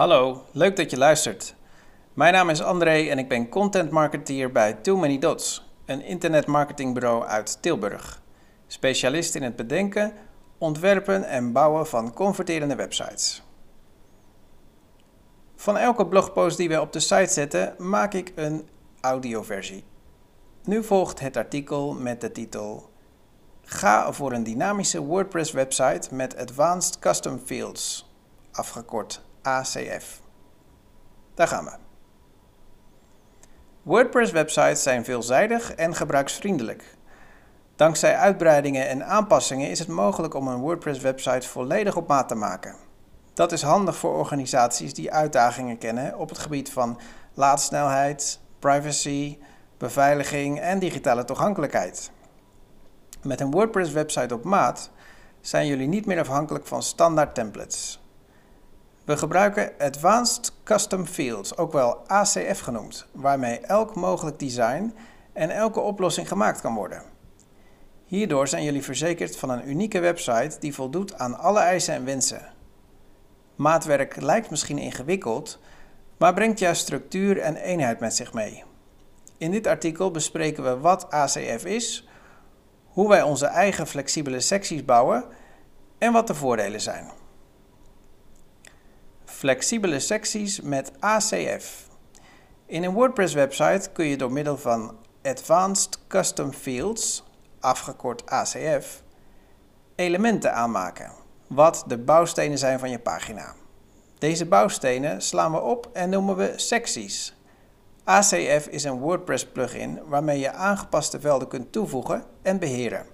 Hallo, leuk dat je luistert. Mijn naam is André en ik ben content marketeer bij Too Many Dots, een internetmarketingbureau uit Tilburg. Specialist in het bedenken, ontwerpen en bouwen van converterende websites. Van elke blogpost die we op de site zetten, maak ik een audioversie. Nu volgt het artikel met de titel Ga voor een dynamische WordPress website met Advanced Custom Fields, afgekort ACF. Daar gaan we. WordPress websites zijn veelzijdig en gebruiksvriendelijk. Dankzij uitbreidingen en aanpassingen is het mogelijk om een WordPress website volledig op maat te maken. Dat is handig voor organisaties die uitdagingen kennen op het gebied van laadsnelheid, privacy, beveiliging en digitale toegankelijkheid. Met een WordPress website op maat zijn jullie niet meer afhankelijk van standaard templates. We gebruiken Advanced Custom Fields, ook wel ACF genoemd, waarmee elk mogelijk design en elke oplossing gemaakt kan worden. Hierdoor zijn jullie verzekerd van een unieke website die voldoet aan alle eisen en wensen. Maatwerk lijkt misschien ingewikkeld, maar brengt juist structuur en eenheid met zich mee. In dit artikel bespreken we wat ACF is, hoe wij onze eigen flexibele secties bouwen en wat de voordelen zijn. Flexibele secties met ACF. In een WordPress website kun je door middel van Advanced Custom Fields, afgekort ACF, elementen aanmaken, wat de bouwstenen zijn van je pagina. Deze bouwstenen slaan we op en noemen we secties. ACF is een WordPress plugin waarmee je aangepaste velden kunt toevoegen en beheren.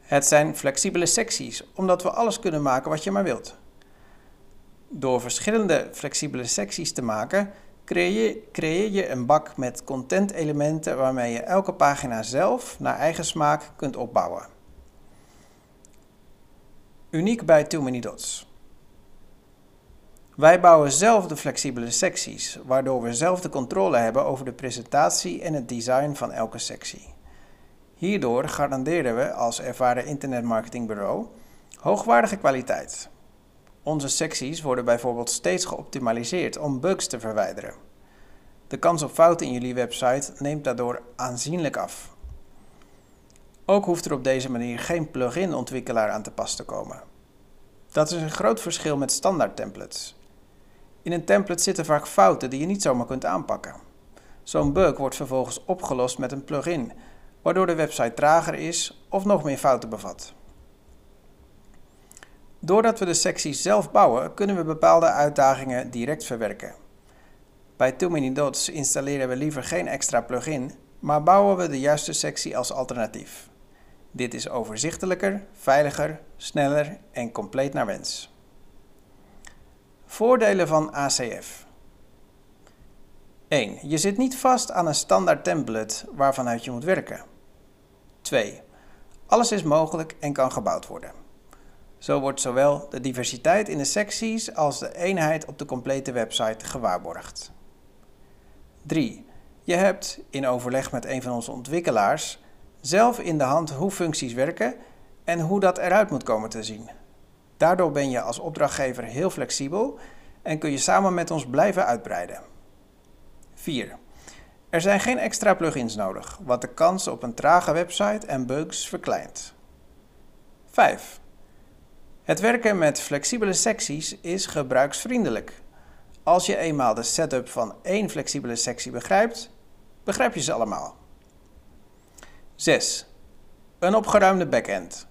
Het zijn flexibele secties, omdat we alles kunnen maken wat je maar wilt. Door verschillende flexibele secties te maken, creëer je, een bak met content-elementen waarmee je elke pagina zelf naar eigen smaak kunt opbouwen. Uniek bij Too Many Dots. Wij bouwen zelf de flexibele secties, waardoor we zelf de controle hebben over de presentatie en het design van elke sectie. Hierdoor garanderen we als ervaren internetmarketingbureau hoogwaardige kwaliteit. Onze secties worden bijvoorbeeld steeds geoptimaliseerd om bugs te verwijderen. De kans op fouten in jullie website neemt daardoor aanzienlijk af. Ook hoeft er op deze manier geen plugin ontwikkelaar aan te pas te komen. Dat is een groot verschil met standaard templates. In een template zitten vaak fouten die je niet zomaar kunt aanpakken. Zo'n bug wordt vervolgens opgelost met een plugin, waardoor de website trager is of nog meer fouten bevat. Doordat we de secties zelf bouwen, kunnen we bepaalde uitdagingen direct verwerken. Bij Too Many Dots installeren we liever geen extra plugin, maar bouwen we de juiste sectie als alternatief. Dit is overzichtelijker, veiliger, sneller en compleet naar wens. Voordelen van ACF 1. Je zit niet vast aan een standaard template waarvanuit je moet werken. 2. Alles is mogelijk en kan gebouwd worden. Zo wordt zowel de diversiteit in de secties als de eenheid op de complete website gewaarborgd. 3. Je hebt, in overleg met een van onze ontwikkelaars, zelf in de hand hoe functies werken en hoe dat eruit moet komen te zien. Daardoor ben je als opdrachtgever heel flexibel en kun je samen met ons blijven uitbreiden. 4. Er zijn geen extra plugins nodig, wat de kans op een trage website en bugs verkleint. 5. Het werken met flexibele secties is gebruiksvriendelijk. Als je eenmaal de setup van één flexibele sectie begrijpt, begrijp je ze allemaal. 6. Een opgeruimde backend.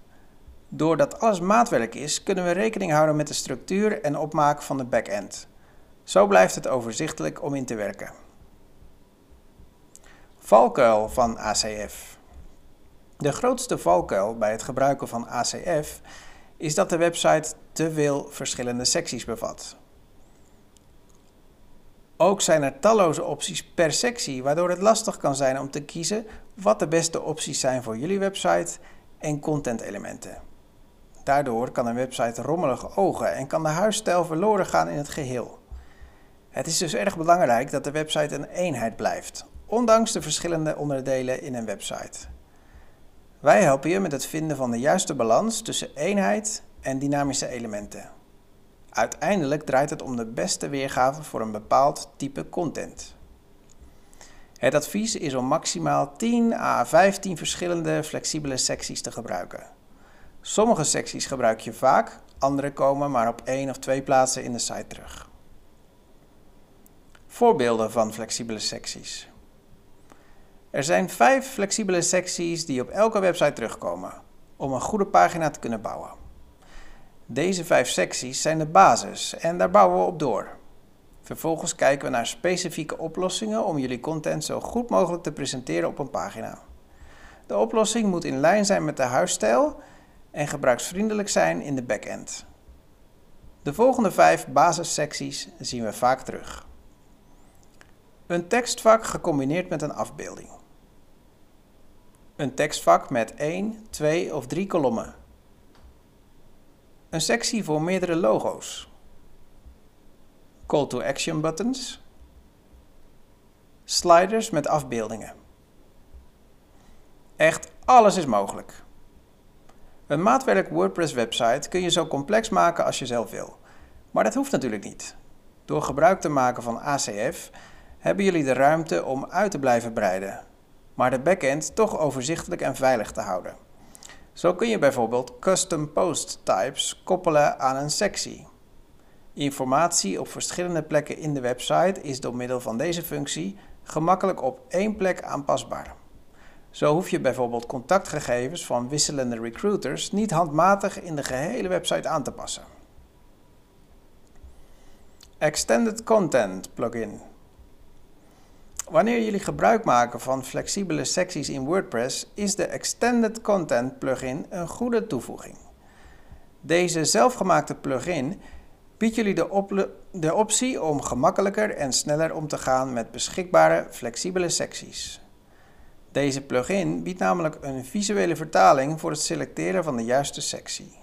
Doordat alles maatwerk is, kunnen we rekening houden met de structuur en opmaak van de backend. Zo blijft het overzichtelijk om in te werken. Valkuil van ACF. De grootste valkuil bij het gebruiken van ACF is dat de website te veel verschillende secties bevat. Ook zijn er talloze opties per sectie, waardoor het lastig kan zijn om te kiezen wat de beste opties zijn voor jullie website en contentelementen. Daardoor kan een website rommelig ogen en kan de huisstijl verloren gaan in het geheel. Het is dus erg belangrijk dat de website een eenheid blijft, ondanks de verschillende onderdelen in een website. Wij helpen je met het vinden van de juiste balans tussen eenheid en dynamische elementen. Uiteindelijk draait het om de beste weergave voor een bepaald type content. Het advies is om maximaal 10 à 15 verschillende flexibele secties te gebruiken. Sommige secties gebruik je vaak, andere komen maar op één of twee plaatsen in de site terug. Voorbeelden van flexibele secties. Er zijn vijf flexibele secties die op elke website terugkomen om een goede pagina te kunnen bouwen. Deze vijf secties zijn de basis en daar bouwen we op door. Vervolgens kijken we naar specifieke oplossingen om jullie content zo goed mogelijk te presenteren op een pagina. De oplossing moet in lijn zijn met de huisstijl en gebruiksvriendelijk zijn in de backend. De volgende vijf basissecties zien we vaak terug. Een tekstvak gecombineerd met een afbeelding. Een tekstvak met 1, 2 of 3 kolommen. Een sectie voor meerdere logo's. Call to action buttons. Sliders met afbeeldingen. Echt alles is mogelijk. Een maatwerk WordPress website kun je zo complex maken als je zelf wil. Maar dat hoeft natuurlijk niet. Door gebruik te maken van ACF hebben jullie de ruimte om uit te blijven breiden, maar de backend toch overzichtelijk en veilig te houden. Zo kun je bijvoorbeeld custom post types koppelen aan een sectie. Informatie op verschillende plekken in de website is door middel van deze functie gemakkelijk op één plek aanpasbaar. Zo hoef je bijvoorbeeld contactgegevens van wisselende recruiters niet handmatig in de gehele website aan te passen. Extended Content plugin. Wanneer jullie gebruik maken van flexibele secties in WordPress, is de Extended Content plugin een goede toevoeging. Deze zelfgemaakte plugin biedt jullie de, optie om gemakkelijker en sneller om te gaan met beschikbare flexibele secties. Deze plugin biedt namelijk een visuele vertaling voor het selecteren van de juiste sectie.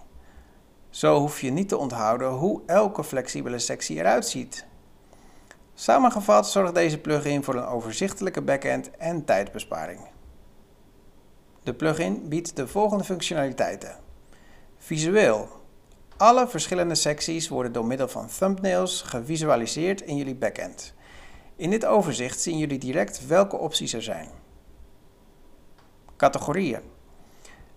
Zo hoef je niet te onthouden hoe elke flexibele sectie eruit ziet. Samengevat zorgt deze plugin voor een overzichtelijke backend en tijdbesparing. De plugin biedt de volgende functionaliteiten. Visueel. Alle verschillende secties worden door middel van thumbnails gevisualiseerd in jullie backend. In dit overzicht zien jullie direct welke opties er zijn. Categorieën.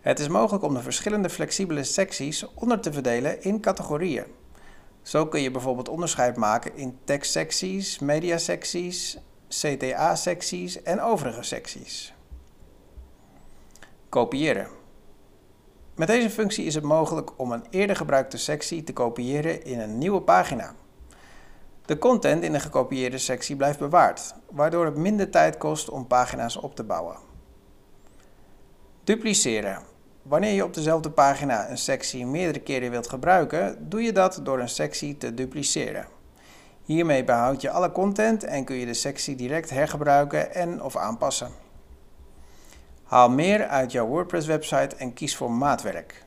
Het is mogelijk om de verschillende flexibele secties onder te verdelen in categorieën. Zo kun je bijvoorbeeld onderscheid maken in tekstsecties, mediasecties, CTA-secties en overige secties. Kopiëren. Met deze functie is het mogelijk om een eerder gebruikte sectie te kopiëren in een nieuwe pagina. De content in de gekopieerde sectie blijft bewaard, waardoor het minder tijd kost om pagina's op te bouwen. Dupliceren. Wanneer je op dezelfde pagina een sectie meerdere keren wilt gebruiken, doe je dat door een sectie te dupliceren. Hiermee behoud je alle content en kun je de sectie direct hergebruiken en of aanpassen. Haal meer uit jouw WordPress website en kies voor maatwerk.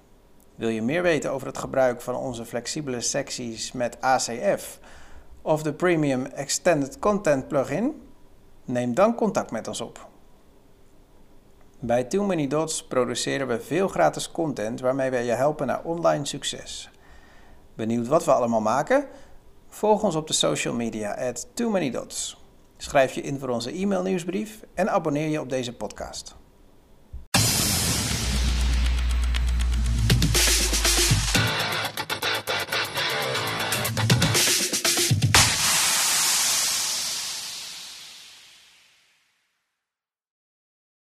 Wil je meer weten over het gebruik van onze flexibele secties met ACF of de Premium Extended Content plugin? Neem dan contact met ons op. Bij Too Many Dots produceren we veel gratis content waarmee wij je helpen naar online succes. Benieuwd wat we allemaal maken? Volg ons op de social media at Too Many Dots. Schrijf je in voor onze e-mail nieuwsbrief en abonneer je op deze podcast.